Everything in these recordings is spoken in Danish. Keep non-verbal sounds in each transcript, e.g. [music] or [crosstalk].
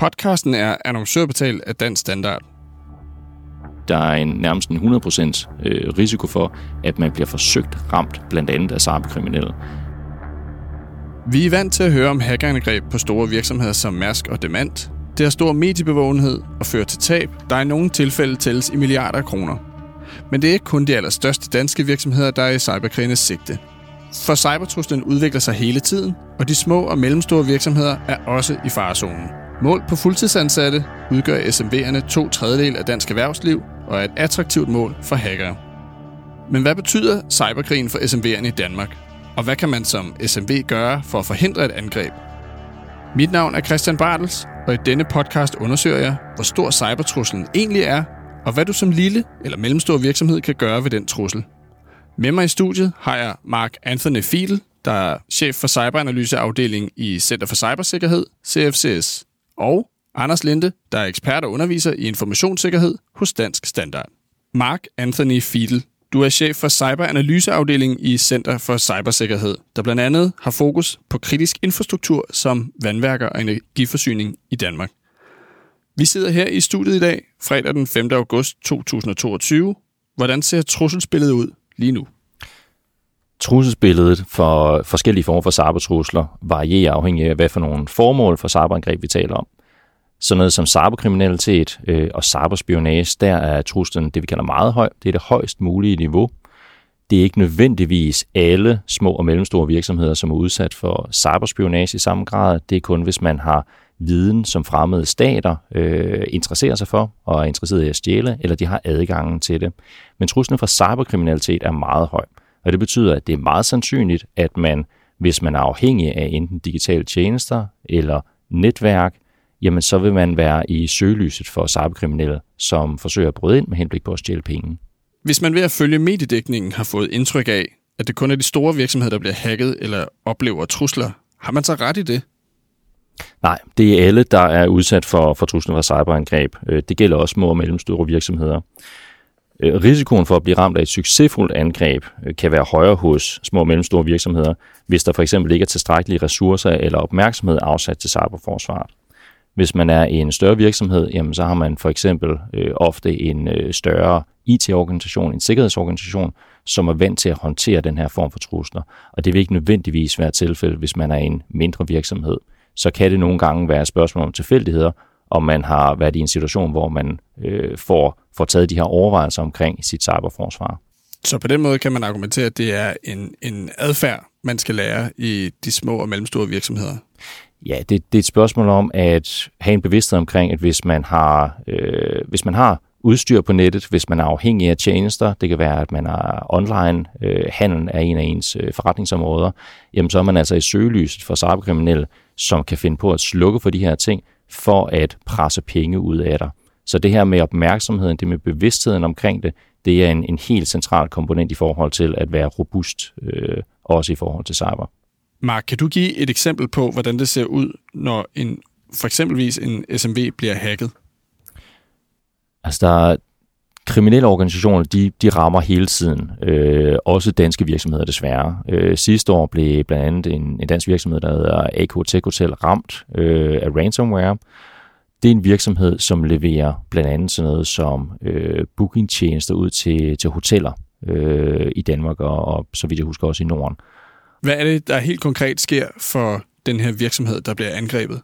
Podcasten er annoncørbetalt af Dansk Standard. Der er en nærmest en 100% øh, risiko for, at man bliver forsøgt ramt, blandt andet af cyberkriminelle. Vi er vant til at høre om hackerangreb på store virksomheder som Mærsk og Demant. Det har stor mediebevågenhed og fører til tab, der i nogle tilfælde tælles i milliarder af kroner. Men det er ikke kun de allerstørste danske virksomheder, der er i cyberkrigens sigte. For cybertruslen udvikler sig hele tiden, og de små og mellemstore virksomheder er også i farezonen. Mål på fuldtidsansatte udgør SMV'erne to tredjedel af dansk erhvervsliv og er et attraktivt mål for hackere. Men hvad betyder cyberkrigen for SMV'erne i Danmark? Og hvad kan man som SMV gøre for at forhindre et angreb? Mit navn er Christian Bartels, og i denne podcast undersøger jeg, hvor stor cybertruslen egentlig er, og hvad du som lille eller mellemstor virksomhed kan gøre ved den trussel. Med mig i studiet har jeg Mark Anthony Fiedel, der er chef for cyberanalyseafdelingen i Center for Cybersikkerhed, CFCS, og Anders Linde, der er ekspert og underviser i informationssikkerhed hos Dansk Standard. Mark Anthony Fiedel, du er chef for cyberanalyseafdelingen i Center for Cybersikkerhed, der blandt andet har fokus på kritisk infrastruktur som vandværker og energiforsyning i Danmark. Vi sidder her i studiet i dag, fredag den 5. august 2022. Hvordan ser trusselsbilledet ud lige nu? Trusselsbilledet for forskellige former for cybertrusler varierer afhængig af, hvad for nogle formål for cyberangreb vi taler om. Sådan noget som cyberkriminalitet øh, og cyberspionage, der er truslen det, vi kalder meget høj. Det er det højst mulige niveau. Det er ikke nødvendigvis alle små og mellemstore virksomheder, som er udsat for cyberspionage i samme grad. Det er kun, hvis man har viden, som fremmede stater øh, interesserer sig for og er interesseret i at stjæle, eller de har adgangen til det. Men truslen for cyberkriminalitet er meget høj. Og det betyder, at det er meget sandsynligt, at man, hvis man er afhængig af enten digitale tjenester eller netværk, jamen så vil man være i søgelyset for cyberkriminelle, som forsøger at bryde ind med henblik på at stjæle penge. Hvis man ved at følge mediedækningen har fået indtryk af, at det kun er de store virksomheder, der bliver hacket eller oplever trusler, har man så ret i det? Nej, det er alle, der er udsat for, for trusler fra cyberangreb. Øh, det gælder også små og mellemstore virksomheder. Øh, risikoen for at blive ramt af et succesfuldt angreb øh, kan være højere hos små og mellemstore virksomheder, hvis der for eksempel ikke er tilstrækkelige ressourcer eller opmærksomhed afsat til cyberforsvaret. Hvis man er i en større virksomhed, jamen så har man for eksempel øh, ofte en øh, større IT-organisation, en sikkerhedsorganisation, som er vant til at håndtere den her form for trusler. Og det vil ikke nødvendigvis være tilfældet, hvis man er en mindre virksomhed. Så kan det nogle gange være et spørgsmål om tilfældigheder, om man har været i en situation, hvor man øh, får, får taget de her overvejelser omkring sit cyberforsvar. Så på den måde kan man argumentere, at det er en, en adfærd, man skal lære i de små og mellemstore virksomheder. Ja, det, det er et spørgsmål om at have en bevidsthed omkring, at hvis man har, øh, hvis man har udstyr på nettet, hvis man er afhængig af tjenester, det kan være, at man er online, øh, handel er en af ens øh, forretningsområder, jamen så er man altså i søgelyset for cyberkriminelle, som kan finde på at slukke for de her ting, for at presse penge ud af dig. Så det her med opmærksomheden, det med bevidstheden omkring det, det er en, en helt central komponent i forhold til at være robust, øh, også i forhold til cyber. Mark, kan du give et eksempel på, hvordan det ser ud, når en, for eksempelvis en SMV bliver hacket? Altså, der er, kriminelle organisationer, de, de rammer hele tiden. Øh, også danske virksomheder, desværre. Øh, sidste år blev blandt andet en, en dansk virksomhed, der hedder AK Tech Hotel, ramt øh, af ransomware. Det er en virksomhed, som leverer blandt andet sådan noget som øh, bookingtjenester ud til, til hoteller øh, i Danmark og, og så vidt jeg husker også i Norden. Hvad er det, der helt konkret sker for den her virksomhed, der bliver angrebet?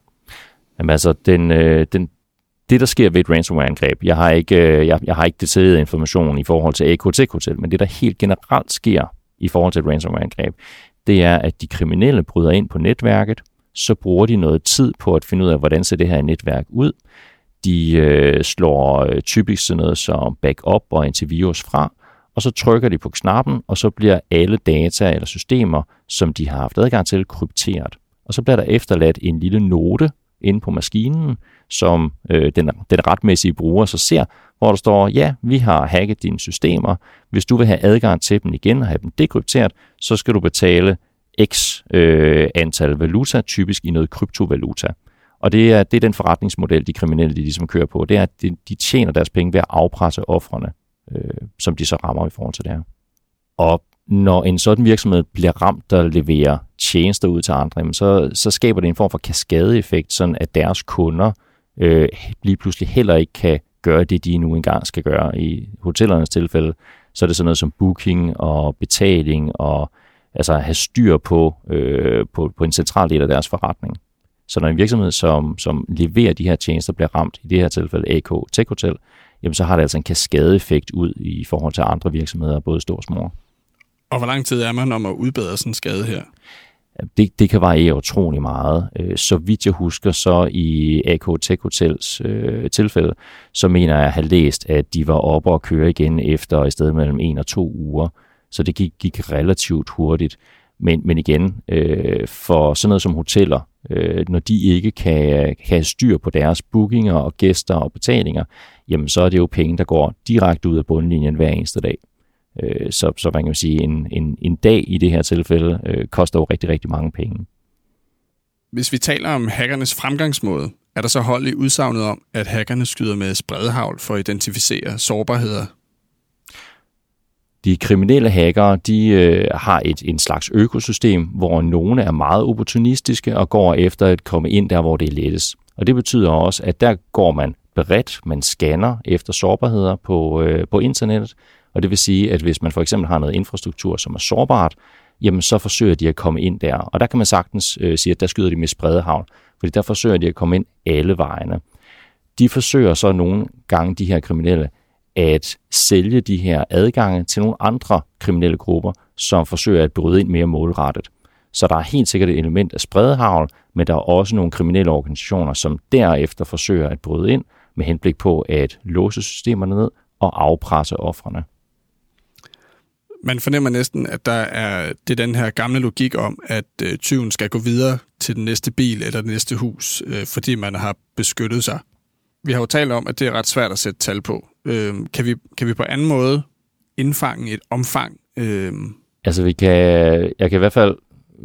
Jamen altså, den, øh, den, det, der sker ved et ransomware-angreb, jeg har ikke, øh, jeg, jeg har ikke detaljeret information i forhold til AKT Hotel, men det, der helt generelt sker i forhold til et ransomware-angreb, det er, at de kriminelle bryder ind på netværket, så bruger de noget tid på at finde ud af, hvordan ser det her netværk ud. De øh, slår øh, typisk sådan noget som backup og antivirus fra, og så trykker de på knappen, og så bliver alle data eller systemer, som de har haft adgang til, krypteret. Og så bliver der efterladt en lille note inde på maskinen, som øh, den, den retmæssige bruger så ser, hvor der står, ja, vi har hacket dine systemer. Hvis du vil have adgang til dem igen og have dem dekrypteret, så skal du betale x øh, antal valuta, typisk i noget kryptovaluta. Og det er, det er den forretningsmodel, de kriminelle de ligesom kører på. Det er, at de, de tjener deres penge ved at afpresse offrene, øh, som de så rammer i forhold til det her. Og når en sådan virksomhed bliver ramt, der leverer tjenester ud til andre, så, så skaber det en form for kaskadeeffekt, sådan at deres kunder øh, lige pludselig heller ikke kan gøre det, de nu engang skal gøre. I hotellernes tilfælde, så er det sådan noget som booking og betaling og altså have styr på, øh, på, på en central del af deres forretning. Så når en virksomhed, som, som leverer de her tjenester, bliver ramt, i det her tilfælde AK Tech Hotel, jamen så har det altså en kaskadeeffekt ud i forhold til andre virksomheder, både store og små. Og hvor lang tid er man om at udbedre sådan en skade her? Det, det kan variere utrolig meget. Øh, så vidt jeg husker, så i AK Tech Hotels øh, tilfælde, så mener jeg at have læst, at de var oppe og køre igen efter i stedet mellem en og to uger. Så det gik, gik relativt hurtigt. Men, men igen, øh, for sådan noget som hoteller, øh, når de ikke kan, kan have styr på deres bookinger og gæster og betalinger, jamen så er det jo penge, der går direkte ud af bundlinjen hver eneste dag. Øh, så, så man kan sige, en, en, en dag i det her tilfælde øh, koster jo rigtig, rigtig mange penge. Hvis vi taler om hackernes fremgangsmåde, er der så hold i udsagnet om, at hackerne skyder med spredhavl for at identificere sårbarheder? De kriminelle hackere de øh, har et en slags økosystem, hvor nogle er meget opportunistiske og går efter at komme ind der, hvor det er lettest. Og det betyder også, at der går man bredt, man scanner efter sårbarheder på, øh, på internettet, og det vil sige, at hvis man for eksempel har noget infrastruktur, som er sårbart, jamen så forsøger de at komme ind der. Og der kan man sagtens øh, sige, at der skyder de med spredehavn, fordi der forsøger de at komme ind alle vejene. De forsøger så nogle gange, de her kriminelle, at sælge de her adgange til nogle andre kriminelle grupper, som forsøger at bryde ind mere målrettet. Så der er helt sikkert et element af spredehavl, men der er også nogle kriminelle organisationer, som derefter forsøger at bryde ind med henblik på at låse systemerne ned og afpresse offrene man fornemmer næsten, at der er det er den her gamle logik om, at øh, tyven skal gå videre til den næste bil eller det næste hus, øh, fordi man har beskyttet sig. Vi har jo talt om, at det er ret svært at sætte tal på. Øh, kan, vi, kan vi på anden måde indfange et omfang? Øh... Altså, vi kan, jeg kan i hvert fald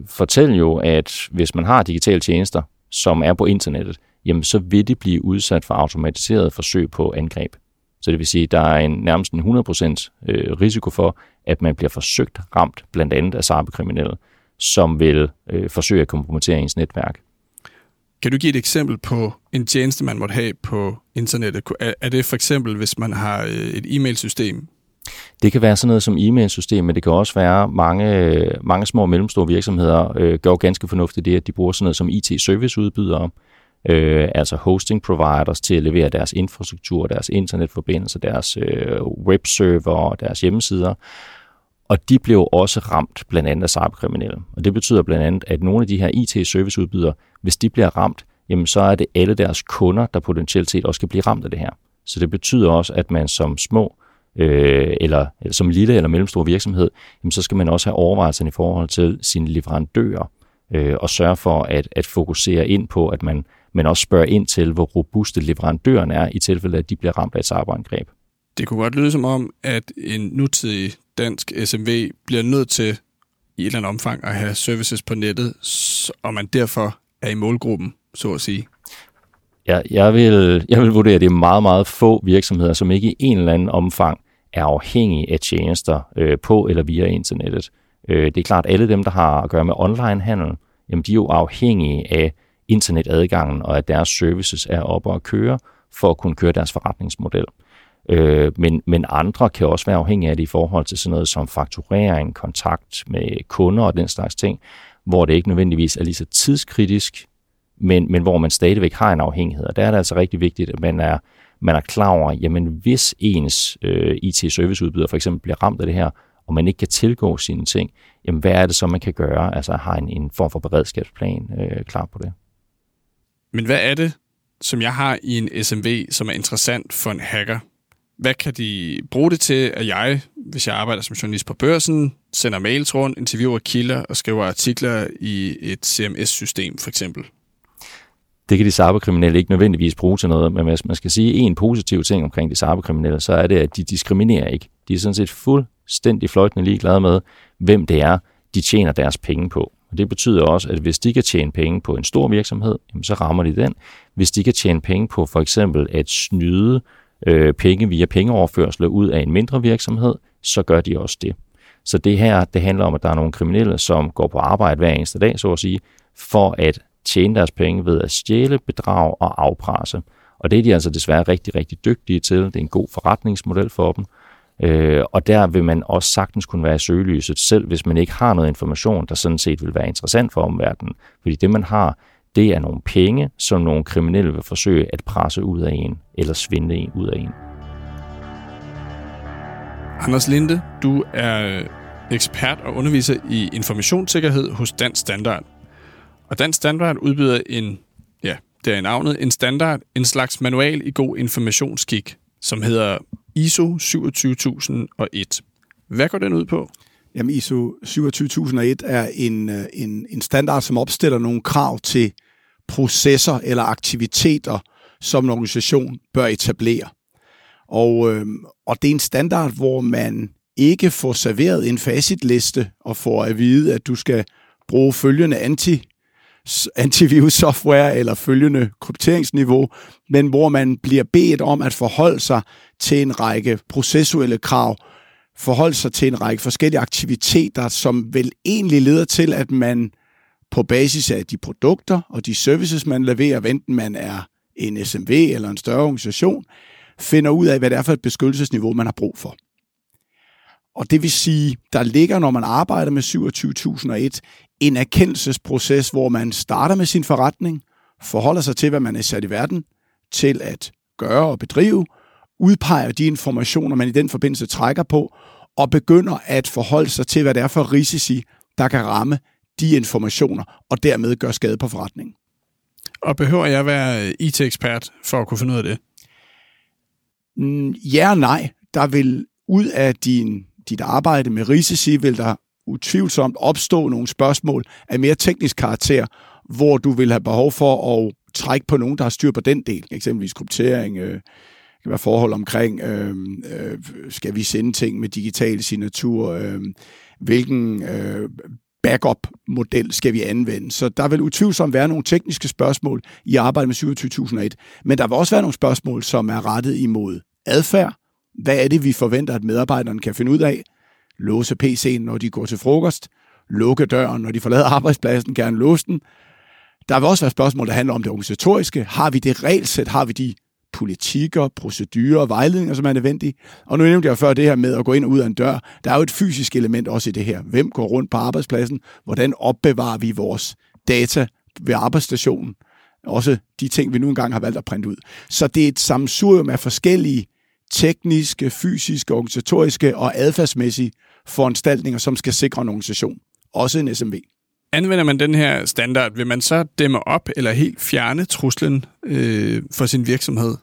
fortælle jo, at hvis man har digitale tjenester, som er på internettet, jamen så vil de blive udsat for automatiseret forsøg på angreb. Så det vil sige, at der er en nærmest en 100% øh, risiko for, at man bliver forsøgt ramt, blandt andet af cyberkriminelle, som vil øh, forsøge at kompromittere ens netværk. Kan du give et eksempel på en tjeneste, man måtte have på internettet? Er det for eksempel, hvis man har øh, et e-mailsystem? Det kan være sådan noget som e-mailsystem, men det kan også være mange, mange små og mellemstore virksomheder øh, gør ganske fornuftigt det, at de bruger sådan noget som IT-serviceudbydere, øh, altså hosting providers til at levere deres infrastruktur, deres internetforbindelser, deres øh, webserver og deres hjemmesider. Og de blev også ramt blandt andet af cyberkriminelle. Og det betyder blandt andet, at nogle af de her IT-serviceudbydere, hvis de bliver ramt, jamen så er det alle deres kunder, der potentielt set også kan blive ramt af det her. Så det betyder også, at man som små øh, eller, eller som lille eller mellemstor virksomhed, jamen så skal man også have overvejelser i forhold til sine leverandører øh, og sørge for at, at fokusere ind på, at man men også spørge ind til, hvor robuste leverandøren er i tilfælde, at de bliver ramt af et cyberangreb. Det kunne godt lyde som om, at en nutidig dansk SMV bliver nødt til i et eller andet omfang at have services på nettet, og man derfor er i målgruppen, så at sige. Ja, jeg, vil, jeg vil vurdere, at det er meget, meget få virksomheder, som ikke i en eller anden omfang er afhængige af tjenester øh, på eller via internettet. Øh, det er klart, at alle dem, der har at gøre med online-handel, jamen de er jo afhængige af internetadgangen, og at deres services er oppe og køre, for at kunne køre deres forretningsmodel. Øh, men, men andre kan også være afhængige af det i forhold til sådan noget som fakturering, kontakt med kunder og den slags ting, hvor det ikke nødvendigvis er lige så tidskritisk, men, men hvor man stadigvæk har en afhængighed. Og der er det altså rigtig vigtigt, at man er, man er klar over, jamen hvis ens øh, IT-serviceudbyder for eksempel bliver ramt af det her, og man ikke kan tilgå sine ting, jamen hvad er det så, man kan gøre? Altså har en, en form for beredskabsplan øh, klar på det. Men hvad er det, som jeg har i en SMV, som er interessant for en hacker? Hvad kan de bruge det til, at jeg, hvis jeg arbejder som journalist på børsen, sender mails rundt, interviewer kilder og skriver artikler i et CMS-system for eksempel? Det kan de cyberkriminelle ikke nødvendigvis bruge til noget, men hvis man skal sige en positiv ting omkring de cyberkriminelle, så er det, at de diskriminerer ikke. De er sådan set fuldstændig fløjtende ligeglade med, hvem det er, de tjener deres penge på. Og det betyder også, at hvis de kan tjene penge på en stor virksomhed, så rammer de den. Hvis de kan tjene penge på for eksempel at snyde øh, penge via pengeoverførsler ud af en mindre virksomhed, så gør de også det. Så det her, det handler om, at der er nogle kriminelle, som går på arbejde hver eneste dag, så at sige, for at tjene deres penge ved at stjæle, bedrage og afpresse. Og det er de altså desværre rigtig, rigtig dygtige til. Det er en god forretningsmodel for dem. Øh, og der vil man også sagtens kunne være i søgelyset, selv hvis man ikke har noget information, der sådan set vil være interessant for omverdenen. Fordi det, man har, det er nogle penge, som nogle kriminelle vil forsøge at presse ud af en, eller svinde en ud af en. Anders Linde, du er ekspert og underviser i informationssikkerhed hos Dansk Standard. Og Dansk Standard udbyder en, ja, det er navnet, en standard, en slags manual i god informationsskik, som hedder ISO 27001. Hvad går den ud på? Jamen ISO 27001 er en, øh, en, en standard, som opstiller nogle krav til processer eller aktiviteter, som en organisation bør etablere. Og, øh, og det er en standard, hvor man ikke får serveret en facitliste og får at vide, at du skal bruge følgende anti antivirus software eller følgende krypteringsniveau, men hvor man bliver bedt om at forholde sig til en række processuelle krav, forholde sig til en række forskellige aktiviteter, som vel egentlig leder til, at man på basis af de produkter og de services, man leverer, enten man er en SMV eller en større organisation, finder ud af, hvad det er for et beskyttelsesniveau, man har brug for. Og det vil sige, der ligger, når man arbejder med 27001, en erkendelsesproces, hvor man starter med sin forretning, forholder sig til, hvad man er sat i verden til at gøre og bedrive, udpeger de informationer, man i den forbindelse trækker på, og begynder at forholde sig til, hvad det er for risici, der kan ramme de informationer, og dermed gøre skade på forretningen. Og behøver jeg være IT-ekspert for at kunne finde ud af det? Mm, ja og nej. Der vil ud af din, dit arbejde med risici, vil der utvivlsomt opstå nogle spørgsmål af mere teknisk karakter, hvor du vil have behov for at trække på nogen, der har styr på den del, eksempelvis kryptering, øh, kan være forhold omkring, øh, øh, skal vi sende ting med digital signatur, øh, hvilken øh, backup-model skal vi anvende. Så der vil utvivlsomt være nogle tekniske spørgsmål i arbejdet med 27001, men der vil også være nogle spørgsmål, som er rettet imod adfærd. Hvad er det, vi forventer, at medarbejderne kan finde ud af? Låse PC'en, når de går til frokost. Lukke døren, når de forlader [laughs] arbejdspladsen. Gerne låse den. Der vil også være spørgsmål, der handler om det organisatoriske. Har vi det regelsæt? Har vi de politikker, procedurer vejledninger, som er nødvendige. Og nu nævnte jeg før det her med at gå ind og ud af en dør. Der er jo et fysisk element også i det her. Hvem går rundt på arbejdspladsen? Hvordan opbevarer vi vores data ved arbejdsstationen? Også de ting, vi nu engang har valgt at printe ud. Så det er et samsurium af forskellige tekniske, fysiske, organisatoriske og adfærdsmæssige foranstaltninger, som skal sikre en organisation. Også en SMV. Anvender man den her standard, vil man så dæmme op eller helt fjerne truslen øh, for sin virksomhed?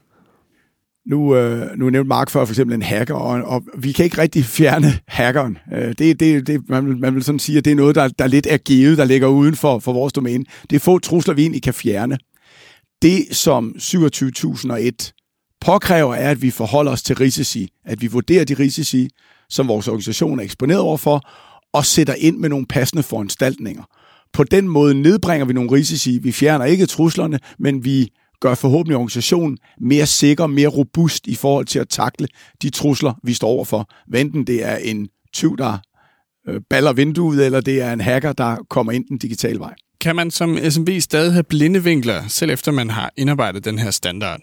Nu, øh, nu nævnte Mark før for eksempel en hacker, og, og vi kan ikke rigtig fjerne hackeren. Øh, det, det, det, man, vil, man vil sådan sige, at det er noget, der, der lidt er givet, der ligger uden for, for vores domæne. Det er få trusler, vi egentlig kan fjerne. Det, som 27.001 påkræver, er, at vi forholder os til risici. At vi vurderer de risici, som vores organisation er eksponeret overfor, og sætter ind med nogle passende foranstaltninger. På den måde nedbringer vi nogle risici. Vi fjerner ikke truslerne, men vi gør forhåbentlig organisationen mere sikker, mere robust i forhold til at takle de trusler, vi står overfor. Venten det er en tyv, der øh, baller vinduet, eller det er en hacker, der kommer ind den digitale vej. Kan man som SMB stadig have blinde vinkler, selv efter man har indarbejdet den her standard?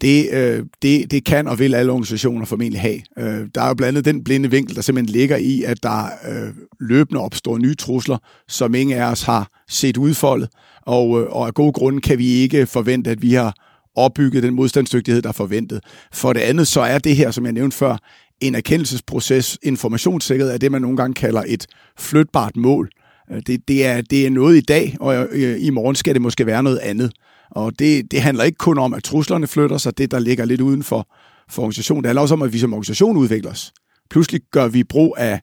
Det, øh, det, det kan og vil alle organisationer formentlig have. Øh, der er jo blandt andet den blinde vinkel, der simpelthen ligger i, at der øh, løbende opstår nye trusler, som ingen af os har set udfoldet, og, øh, og af gode grunde kan vi ikke forvente, at vi har opbygget den modstandsdygtighed, der er forventet. For det andet, så er det her, som jeg nævnte før, en erkendelsesproces. Informationssikkerhed er det, man nogle gange kalder et flytbart mål. Øh, det, det, er, det er noget i dag, og øh, i morgen skal det måske være noget andet. Og det, det handler ikke kun om, at truslerne flytter sig, det der ligger lidt uden for, for organisationen. Det handler også om, at vi som organisation udvikler os. Pludselig gør vi brug af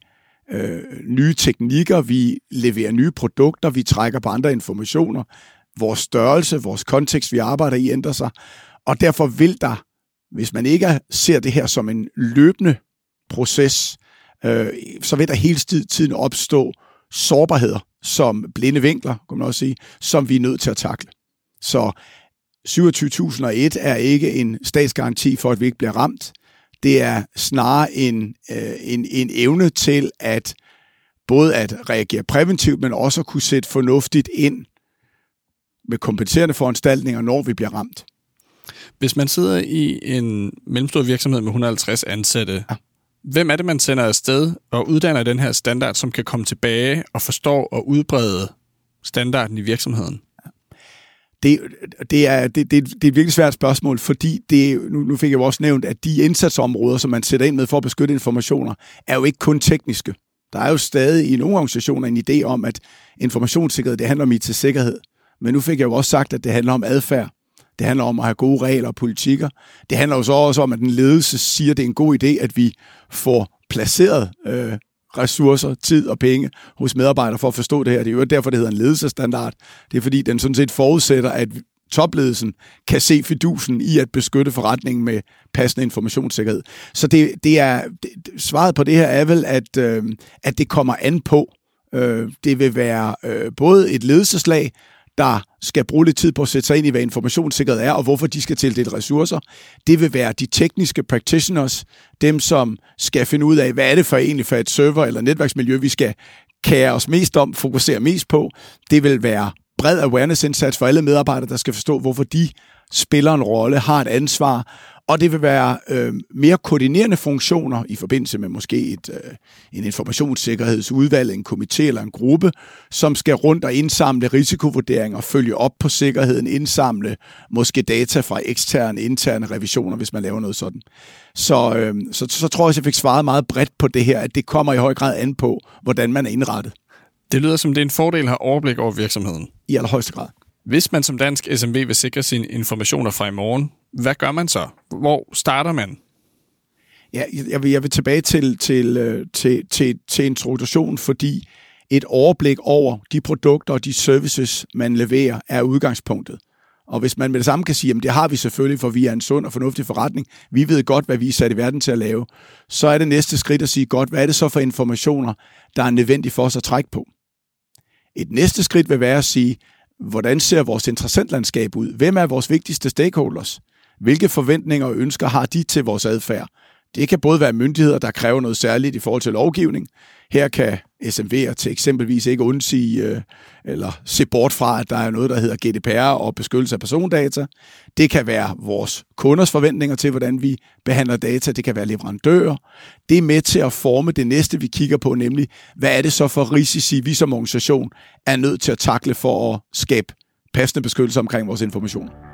øh, nye teknikker, vi leverer nye produkter, vi trækker på andre informationer. Vores størrelse, vores kontekst, vi arbejder i, ændrer sig. Og derfor vil der, hvis man ikke ser det her som en løbende proces, øh, så vil der hele tiden opstå sårbarheder, som blinde vinkler, kan man også sige, som vi er nødt til at takle. Så 27.001 er ikke en statsgaranti for, at vi ikke bliver ramt. Det er snarere en, øh, en, en evne til at både at reagere præventivt, men også at kunne sætte fornuftigt ind med kompenserende foranstaltninger, når vi bliver ramt. Hvis man sidder i en mellemstor virksomhed med 150 ansatte, ja. hvem er det, man sender afsted og uddanner den her standard, som kan komme tilbage og forstå og udbrede standarden i virksomheden? Det, det, er, det, det, det er et virkelig svært spørgsmål, fordi det, nu, nu fik jeg jo også nævnt, at de indsatsområder, som man sætter ind med for at beskytte informationer, er jo ikke kun tekniske. Der er jo stadig i nogle organisationer en idé om, at informationssikkerhed, det handler om IT-sikkerhed. Men nu fik jeg jo også sagt, at det handler om adfærd. Det handler om at have gode regler og politikker. Det handler jo så også om, at den ledelse siger, at det er en god idé, at vi får placeret øh, ressourcer, tid og penge hos medarbejdere for at forstå det her. Det er jo derfor, det hedder en ledelsestandard. Det er fordi, den sådan set forudsætter, at topledelsen kan se fidusen i at beskytte forretningen med passende informationssikkerhed. Så det, det er det, svaret på det her er vel, at, øh, at det kommer an på. Øh, det vil være øh, både et ledelseslag, der skal bruge lidt tid på at sætte sig ind i, hvad informationssikkerhed er, og hvorfor de skal tildele ressourcer. Det vil være de tekniske practitioners, dem som skal finde ud af, hvad er det for egentlig for et server- eller netværksmiljø, vi skal kære os mest om, fokusere mest på. Det vil være bred awareness-indsats for alle medarbejdere, der skal forstå, hvorfor de spiller en rolle, har et ansvar, og det vil være øh, mere koordinerende funktioner i forbindelse med måske et, øh, en informationssikkerhedsudvalg, en komité eller en gruppe, som skal rundt og indsamle risikovurderinger, følge op på sikkerheden, indsamle måske data fra eksterne, interne revisioner, hvis man laver noget sådan. Så, øh, så, så tror jeg, at jeg fik svaret meget bredt på det her, at det kommer i høj grad an på, hvordan man er indrettet. Det lyder som, det er en fordel at have overblik over virksomheden. I allerhøjeste grad. Hvis man som dansk SMV vil sikre sine informationer fra i morgen, hvad gør man så? Hvor starter man? Ja, jeg vil, jeg vil tilbage til, til, øh, til, til, til introduktion, fordi et overblik over de produkter og de services, man leverer, er udgangspunktet. Og hvis man med det samme kan sige, at det har vi selvfølgelig, for vi er en sund og fornuftig forretning, vi ved godt, hvad vi er sat i verden til at lave, så er det næste skridt at sige, godt, hvad er det så for informationer, der er nødvendige for os at trække på? Et næste skridt vil være at sige, hvordan ser vores interessentlandskab ud? Hvem er vores vigtigste stakeholders? Hvilke forventninger og ønsker har de til vores adfærd? Det kan både være myndigheder, der kræver noget særligt i forhold til lovgivning. Her kan SMV'er til eksempelvis ikke undsige øh, eller se bort fra, at der er noget, der hedder GDPR og beskyttelse af persondata. Det kan være vores kunders forventninger til, hvordan vi behandler data. Det kan være leverandører. Det er med til at forme det næste, vi kigger på, nemlig hvad er det så for risici, vi som organisation er nødt til at takle for at skabe passende beskyttelse omkring vores information.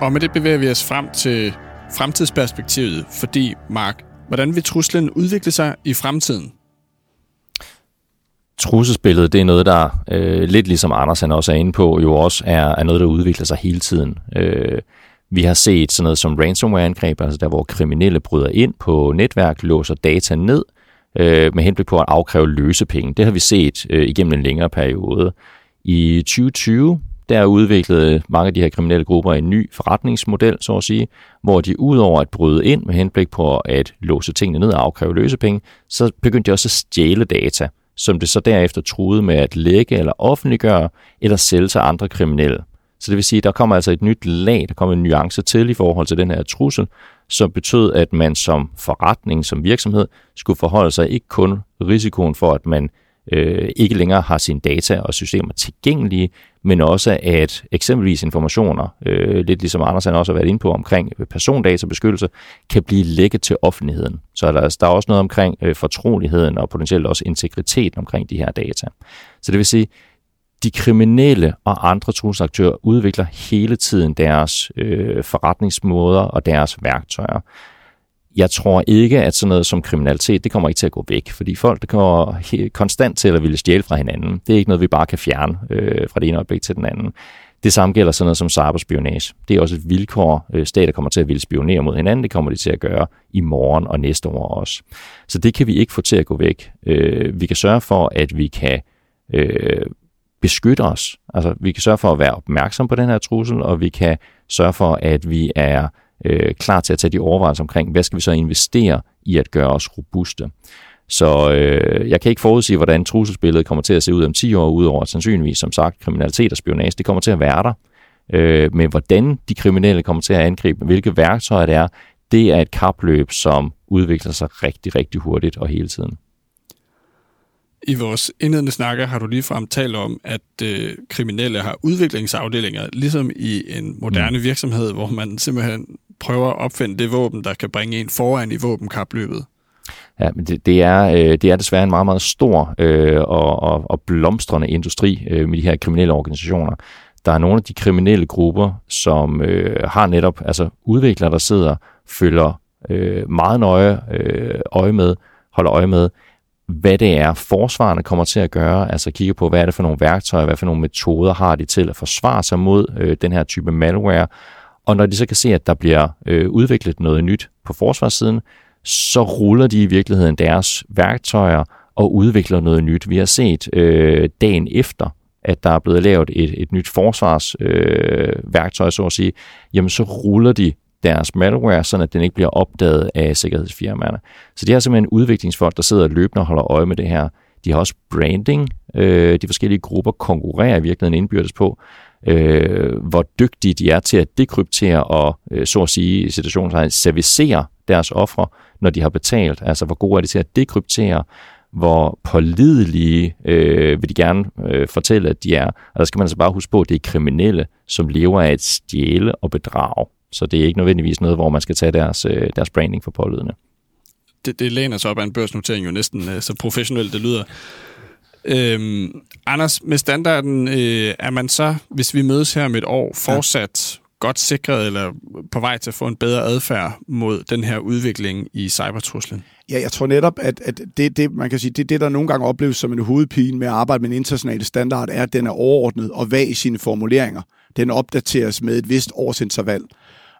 Og med det bevæger vi os frem til fremtidsperspektivet, fordi, Mark, hvordan vil truslen udvikle sig i fremtiden? Trusselsbilledet, det er noget, der øh, lidt ligesom Anders han også er inde på, jo også er, er noget, der udvikler sig hele tiden. Øh, vi har set sådan noget som ransomware-angreb, altså der hvor kriminelle bryder ind på netværk, låser data ned, øh, med henblik på at afkræve løsepenge. Det har vi set øh, igennem en længere periode. I 2020 der udviklede øh, mange af de her kriminelle grupper en ny forretningsmodel, så at sige, hvor de udover at bryde ind med henblik på at låse tingene ned og afkræve løsepenge, så begyndte de også at stjæle data, som det så derefter truede med at lægge eller offentliggøre eller sælge til andre kriminelle. Så det vil sige, at der kommer altså et nyt lag, der kommer en nuance til i forhold til den her trussel, som betød, at man som forretning, som virksomhed, skulle forholde sig ikke kun risikoen for, at man øh, ikke længere har sine data og systemer tilgængelige, men også at eksempelvis informationer, øh, lidt ligesom Anders han også har været inde på omkring øh, persondatabeskyttelse, kan blive lækket til offentligheden. Så der, der er også noget omkring øh, fortroligheden og potentielt også integriteten omkring de her data. Så det vil sige, de kriminelle og andre trusselaktører udvikler hele tiden deres øh, forretningsmåder og deres værktøjer jeg tror ikke, at sådan noget som kriminalitet, det kommer ikke til at gå væk, fordi folk der kommer konstant til at ville stjæle fra hinanden. Det er ikke noget, vi bare kan fjerne øh, fra det ene øjeblik til den anden. Det samme gælder sådan noget som cyberspionage. Det er også et vilkår, øh, stater kommer til at ville spionere mod hinanden. Det kommer de til at gøre i morgen og næste år også. Så det kan vi ikke få til at gå væk. Øh, vi kan sørge for, at vi kan øh, beskytte os. Altså, vi kan sørge for at være opmærksom på den her trussel, og vi kan sørge for, at vi er øh, klar til at tage de overvejelser omkring, hvad skal vi så investere i at gøre os robuste. Så øh, jeg kan ikke forudsige, hvordan trusselsbilledet kommer til at se ud om 10 år, udover at sandsynligvis, som sagt, kriminalitet og spionage, det kommer til at være der. Øh, men hvordan de kriminelle kommer til at angribe, hvilke værktøjer det er, det er et kapløb, som udvikler sig rigtig, rigtig hurtigt og hele tiden. I vores indledende snakker har du ligefrem talt om, at øh, kriminelle har udviklingsafdelinger, ligesom i en moderne mm. virksomhed, hvor man simpelthen prøver at opfinde det våben, der kan bringe en foran i våbenkapløbet. Ja, men det, det, er, øh, det er desværre en meget, meget stor øh, og, og, og blomstrende industri øh, med de her kriminelle organisationer. Der er nogle af de kriminelle grupper, som øh, har netop altså udviklere, der sidder, følger øh, meget nøje øh, øje med, holder øje med, hvad det er, forsvarerne kommer til at gøre, altså kigge på, hvad er det for nogle værktøjer, hvad for nogle metoder har de til at forsvare sig mod øh, den her type malware, og når de så kan se, at der bliver øh, udviklet noget nyt på forsvarssiden, så ruller de i virkeligheden deres værktøjer og udvikler noget nyt. Vi har set øh, dagen efter, at der er blevet lavet et, et nyt forsvarsværktøj, øh, så at sige, jamen så ruller de deres malware, så at den ikke bliver opdaget af sikkerhedsfirmaerne. Så de har simpelthen udviklingsfolk, der sidder løbende og holder øje med det her. De har også branding. Øh, de forskellige grupper konkurrerer i virkeligheden indbyrdes på, øh, hvor dygtige de er til at dekryptere og, øh, så at sige, i situationen servicere deres ofre, når de har betalt. Altså, hvor gode er de til at dekryptere, hvor pålidelige øh, vil de gerne øh, fortælle, at de er. Og der skal man altså bare huske på, at det er kriminelle, som lever af at stjæle og bedrage. Så det er ikke nødvendigvis noget, hvor man skal tage deres, øh, deres branding for pålydende. Det, det læner sig op af en børsnotering jo næsten øh, så professionelt det lyder. Øhm, Anders, med standarden øh, er man så, hvis vi mødes her om et år, fortsat ja. godt sikret eller på vej til at få en bedre adfærd mod den her udvikling i cybertruslen? Ja, jeg tror netop, at, at det, det, man kan sige, det, det, der nogle gange opleves som en hovedpine med at arbejde med en international standard, er, at den er overordnet og vag i sine formuleringer. Den opdateres med et vist årsinterval.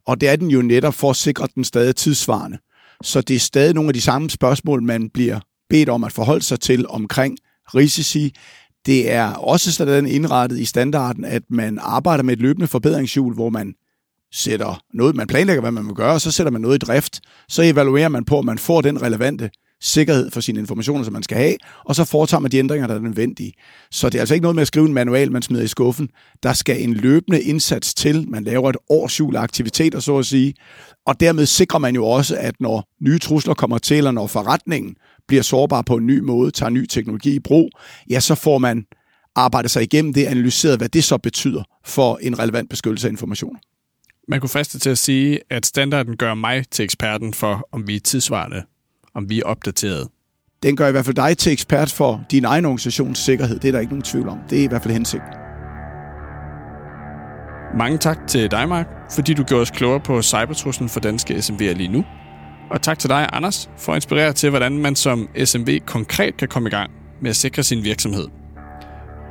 Og det er den jo netop for at sikre den stadig tidsvarende. Så det er stadig nogle af de samme spørgsmål, man bliver bedt om at forholde sig til omkring risici. Det er også sådan indrettet i standarden, at man arbejder med et løbende forbedringshjul, hvor man sætter noget, man planlægger, hvad man vil gøre, og så sætter man noget i drift. Så evaluerer man på, at man får den relevante sikkerhed for sine informationer, som man skal have, og så foretager man de ændringer, der er nødvendige. Så det er altså ikke noget med at skrive en manual, man smider i skuffen. Der skal en løbende indsats til. Man laver et årsjul af aktiviteter, så at sige, og dermed sikrer man jo også, at når nye trusler kommer til, eller når forretningen bliver sårbar på en ny måde, tager ny teknologi i brug, ja, så får man arbejdet sig igennem det, analyseret, hvad det så betyder for en relevant beskyttelse af informationer. Man kunne friste til at sige, at standarden gør mig til eksperten for, om vi er tidsvarende om vi er opdateret. Den gør i hvert fald dig til ekspert for din egen organisations sikkerhed. Det er der ikke nogen tvivl om. Det er i hvert fald hensigten. Mange tak til dig, Mark, fordi du gjorde os klogere på cybertruslen for danske SMV'er lige nu. Og tak til dig, Anders, for at inspirere til, hvordan man som SMV konkret kan komme i gang med at sikre sin virksomhed.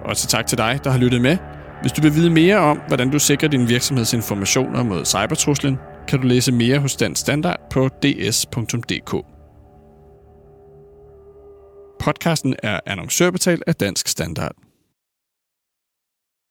Og så tak til dig, der har lyttet med. Hvis du vil vide mere om, hvordan du sikrer din virksomheds informationer mod cybertruslen, kan du læse mere hos den Standard på ds.dk. Podcasten er annoncørbetalt af Dansk Standard.